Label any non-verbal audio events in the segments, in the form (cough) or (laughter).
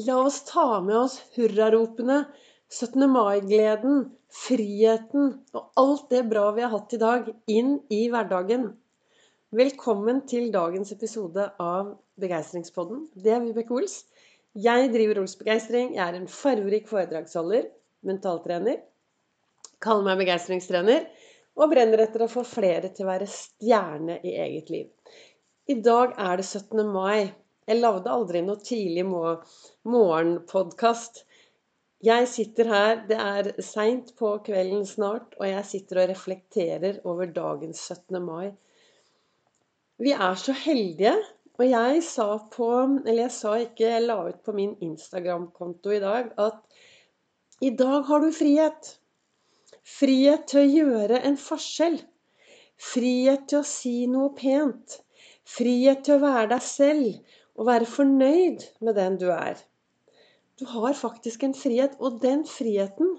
La oss ta med oss hurraropene, 17. mai-gleden, friheten og alt det bra vi har hatt i dag, inn i hverdagen. Velkommen til dagens episode av Begeistringspodden. Det er Vibeke Ols. Jeg driver Ols Begeistring. Jeg er en farverik foredragsholder, mentaltrener. Kaller meg begeistringstrener. Og brenner etter å få flere til å være stjerne i eget liv. I dag er det 17. mai. Jeg lagde aldri noe tidlig morgenpodkast. Jeg sitter her, det er seint på kvelden snart, og jeg sitter og reflekterer over dagens 17. mai. Vi er så heldige. Og jeg sa på Eller jeg sa ikke, jeg la ut på min Instagram-konto i dag at i dag har du frihet. Frihet til å gjøre en forskjell. Frihet til å si noe pent. Frihet til å være deg selv og være fornøyd med den du er. Du har faktisk en frihet, og den friheten,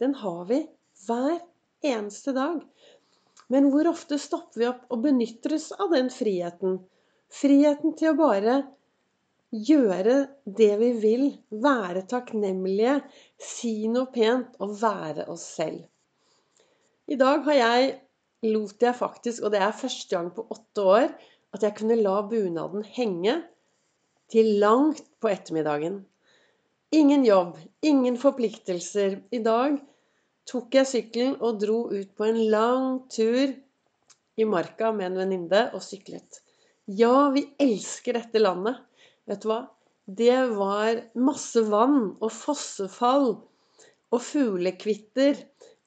den har vi hver eneste dag. Men hvor ofte stopper vi opp og benytter oss av den friheten? Friheten til å bare gjøre det vi vil, være takknemlige, si noe pent og være oss selv. I dag har jeg, lot jeg faktisk, og det er første gang på åtte år, at jeg kunne la bunaden henge til langt på ettermiddagen. Ingen jobb, ingen forpliktelser. I dag tok jeg sykkelen og dro ut på en lang tur i marka med en venninne og syklet. Ja, vi elsker dette landet. Vet du hva? Det var masse vann og fossefall og fuglekvitter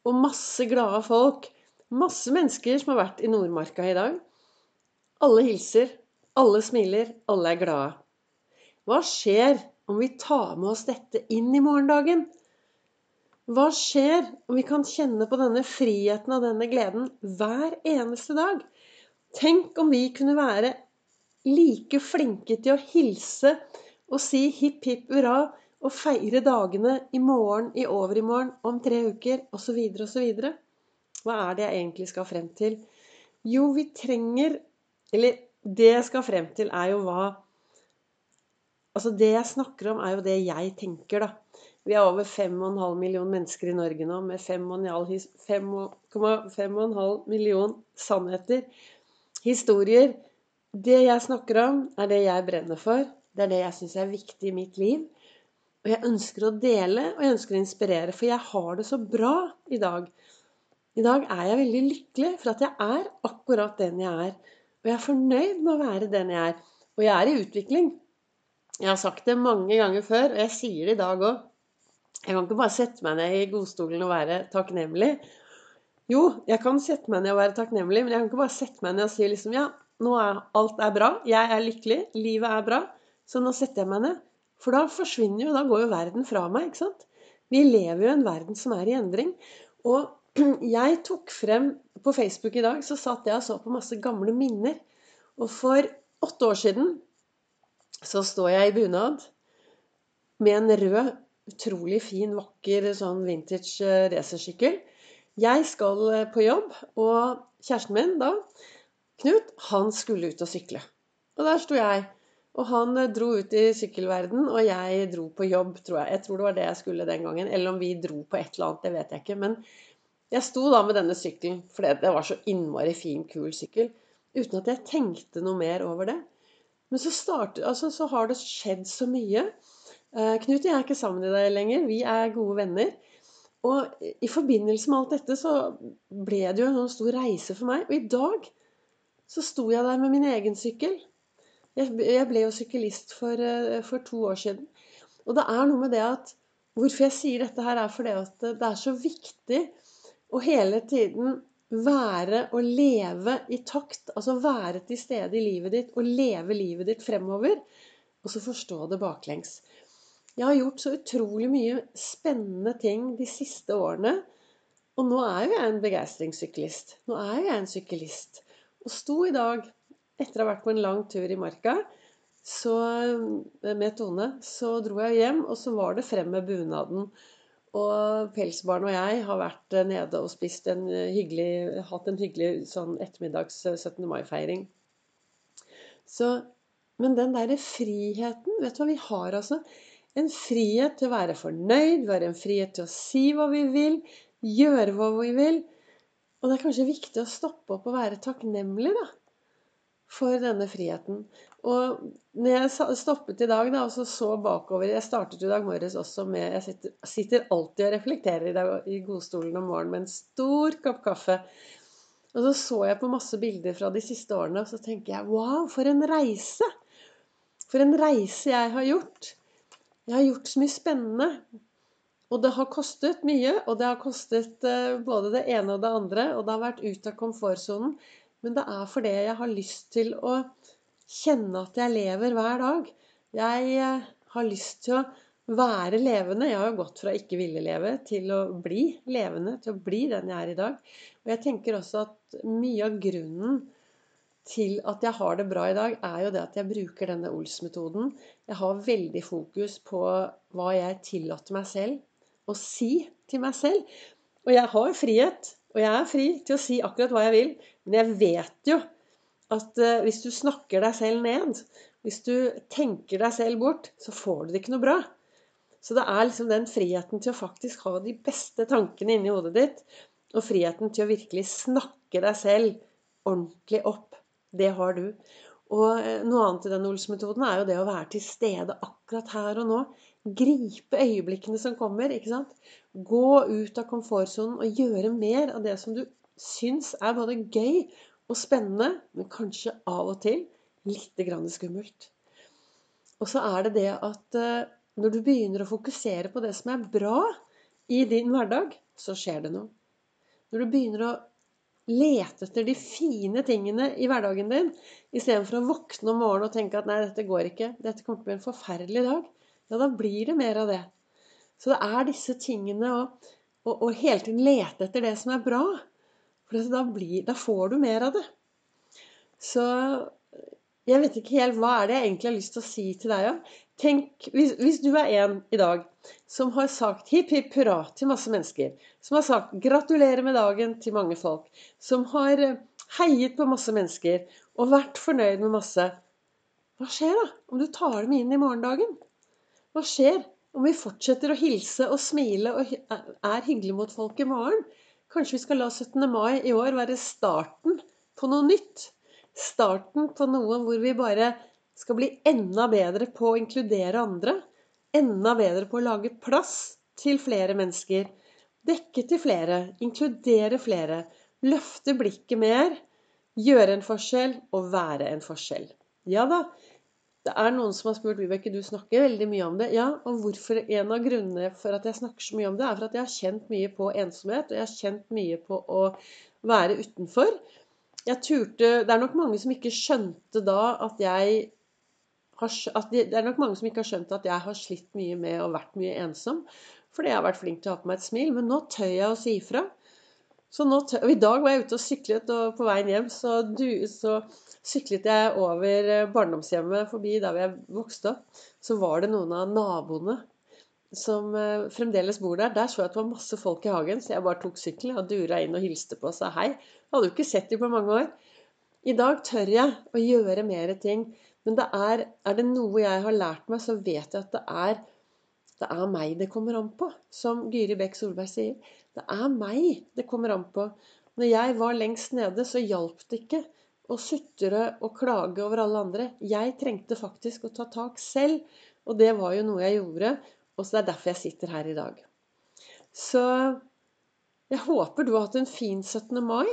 og masse glade folk. Masse mennesker som har vært i Nordmarka i dag. Alle hilser, alle smiler, alle er glade. Hva skjer om vi tar med oss dette inn i morgendagen? Hva skjer om vi kan kjenne på denne friheten og denne gleden hver eneste dag? Tenk om vi kunne være like flinke til å hilse og si hipp hipp hurra og feire dagene i morgen, i overmorgen, om tre uker osv. osv. Hva er det jeg egentlig skal frem til? Jo, vi trenger Eller det jeg skal frem til, er jo hva Altså Det jeg snakker om, er jo det jeg tenker, da. Vi er over 5,5 millioner mennesker i Norge nå med 5,5 million sannheter. Historier. Det jeg snakker om, er det jeg brenner for. Det er det jeg syns er viktig i mitt liv. Og jeg ønsker å dele, og jeg ønsker å inspirere, for jeg har det så bra i dag. I dag er jeg veldig lykkelig for at jeg er akkurat den jeg er. Og jeg er fornøyd med å være den jeg er. Og jeg er i utvikling. Jeg har sagt det mange ganger før, og jeg sier det i dag òg. Jeg kan ikke bare sette meg ned i godstolen og være takknemlig. Jo, jeg kan sette meg ned og være takknemlig, men jeg kan ikke bare sette meg ned og si liksom ja, nå er alt er bra, jeg er lykkelig, livet er bra, så nå setter jeg meg ned. For da forsvinner jo, da går jo verden fra meg, ikke sant. Vi lever jo i en verden som er i endring. Og (clears throat) jeg tok frem På Facebook i dag så satt jeg og så på masse gamle minner. Og for åtte år siden så står jeg i bunad med en rød, utrolig fin, vakker sånn vintage eh, racersykkel. Jeg skal eh, på jobb, og kjæresten min da, Knut, han skulle ut og sykle. Og der sto jeg. Og han eh, dro ut i sykkelverden, og jeg dro på jobb, tror jeg. Jeg tror det var det jeg skulle den gangen. Eller om vi dro på et eller annet, det vet jeg ikke. Men jeg sto da med denne sykkelen, for det var så innmari fin, kul sykkel. Uten at jeg tenkte noe mer over det. Men så, start, altså, så har det skjedd så mye. Eh, Knut og jeg er ikke sammen i deg lenger. Vi er gode venner. Og i forbindelse med alt dette så ble det jo en sånn stor reise for meg. Og i dag så sto jeg der med min egen sykkel. Jeg, ble jo syklist for, eh, for, to år siden. Og det er noe med det at Hvorfor jeg sier dette her, er fordi at det er så viktig å hele tiden være og leve i takt. Altså være til stede i livet ditt og leve livet ditt fremover. Og så forstå det baklengs. Jeg har gjort så utrolig mye spennende ting de siste årene. Og nå er jo jeg en begeistringssyklist. Nå er jo jeg en syklist. Og sto i dag, etter å ha vært på en lang tur i marka så, med Tone, så dro jeg hjem, og så var det frem med bunaden. Og Pelsbarn og jeg har vært nede og spist en hyggelig, hatt en hyggelig sånn ettermiddags 17. mai-feiring. Så, men den derre friheten Vet du hva vi har, altså? En frihet til å være fornøyd, være en frihet til å si hva vi vil, gjøre hva vi vil. Og det er kanskje viktig å stoppe opp og være takknemlig da, for denne friheten. Og når jeg stoppet i dag da, og så, så bakover Jeg startet i dag morges også med Jeg sitter, sitter alltid og reflekterer i, dag, i godstolen om morgenen med en stor kopp kaffe. Og så så jeg på masse bilder fra de siste årene, og så tenker jeg wow, for en reise! For en reise jeg har gjort. Jeg har gjort så mye spennende. Og det har kostet mye. Og det har kostet eh, både det ene og det andre. Og det har vært ut av komfortsonen. Men det er fordi jeg har lyst til å kjenne at jeg lever hver dag. Jeg eh, har lyst til å være levende. Jeg har gått fra ikke ville leve til å bli levende, til å bli den jeg er i dag. Og jeg tenker også at mye av grunnen til at jeg har det bra i dag, er jo det at jeg bruker denne Ols-metoden. Jeg har veldig fokus på hva jeg tillater meg selv å si til meg selv. Og jeg har frihet, og jeg er fri til å si akkurat hva jeg vil. Men jeg vet jo at uh, hvis du snakker deg selv ned, hvis du tenker deg selv bort, så får du det ikke noe bra. Så det er liksom den friheten til å faktisk ha de beste tankene inni hodet ditt, og friheten til å virkelig snakke deg selv ordentlig opp. Det har du. Og eh, noe annet i den Ols-metoden er jo det å være til stede akkurat her og nå. Gripe øyeblikkene som kommer. ikke sant? Gå ut av komfortsonen og gjøre mer av det som du syns er både gøy og spennende, men kanskje av og til litt skummelt. Og så er det det at eh, når du begynner å fokusere på det som er bra i din hverdag, så skjer det noe. Når du begynner å lete etter de fine tingene i hverdagen din, istedenfor å våkne om morgenen og tenke at nei, dette går ikke, dette kommer til å bli en forferdelig dag, ja, da blir det mer av det. Så det er disse tingene å hele tiden lete etter det som er bra. For da, blir, da får du mer av det. Så jeg vet ikke helt hva er det jeg egentlig har lyst til å si til deg. Ja. Tenk, hvis, hvis, du er en i dag som har sagt hipp hipp hurra til masse mennesker, som har sagt gratulerer med dagen til mange folk, som har eh, heiet på masse mennesker og vært fornøyd med masse Hva skjer da om du tar dem inn i morgendagen? Hva skjer om vi fortsetter å hilse og smile og er hyggelige mot folk i morgen? Kanskje vi skal la 17. mai i år være starten på noe nytt? Starten på noe hvor vi bare skal bli enda bedre på å inkludere andre. Enda bedre på å lage plass til flere mennesker. Dekke til flere. Inkludere flere. Løfte blikket mer. Gjøre en forskjell og være en forskjell. Ja da. Det er noen som har spurt Vibeke, du snakker veldig mye om det. Ja, og hvorfor en av grunnene for at jeg snakker så mye om det, er for at jeg har kjent mye på ensomhet, og jeg har kjent mye på å være utenfor. Jeg turte Det er nok mange som ikke skjønte da at jeg at Det er nok mange som ikke har skjønt at jeg har slitt mye med og vært mye ensom. Fordi jeg har vært flink til å ha på meg et smil. Men nå tør jeg å si ifra. Så nå tør, og I dag var jeg ute og syklet, og på veien hjem så, du, så syklet jeg over eh, barndomshjemmet forbi der jeg vokste opp. Så var det noen av naboene som eh, fremdeles bor der. Der så jeg at det var masse folk i hagen, så jeg bare tok sykkelen og dura inn og hilste på og sa hei. Jeg hadde jo ikke sett dem på mange år. I dag tør jeg å gjøre mer ting. Men det er, er det noe jeg har lært meg, så vet jeg at det er, det er meg det kommer an på. Som Gyri Bekk Solberg sier. Det er meg det kommer an på. Når jeg var lengst nede, så hjalp det ikke å sutre og klage over alle andre. Jeg trengte faktisk å ta tak selv. Og det var jo noe jeg gjorde. Og så det er derfor jeg sitter her i dag. Så jeg håper du har hatt en fin 17. mai.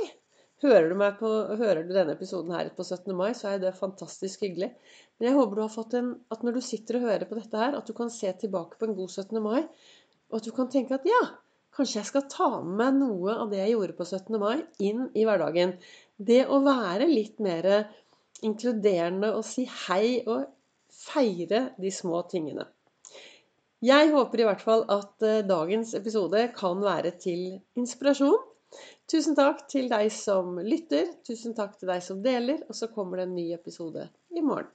Hører du, på, hører du, denne episoden her på 17. mai, så er det fantastisk hyggelig. Men jeg håper du har fått en, at når du sitter og hører på dette her, at du kan se tilbake på en god 17. mai, og at du kan tenke at ja, kanskje jeg skal ta med meg noe av det jeg gjorde på 17. mai, inn i hverdagen. Det å være litt mer inkluderende og si hei og feire de små tingene. Jeg håper i hvert fall at eh, dagens episode kan være til inspirasjon. Tusen takk til deg som lytter. Tusen takk til deg som deler. Og så kommer det en ny episode i morgen.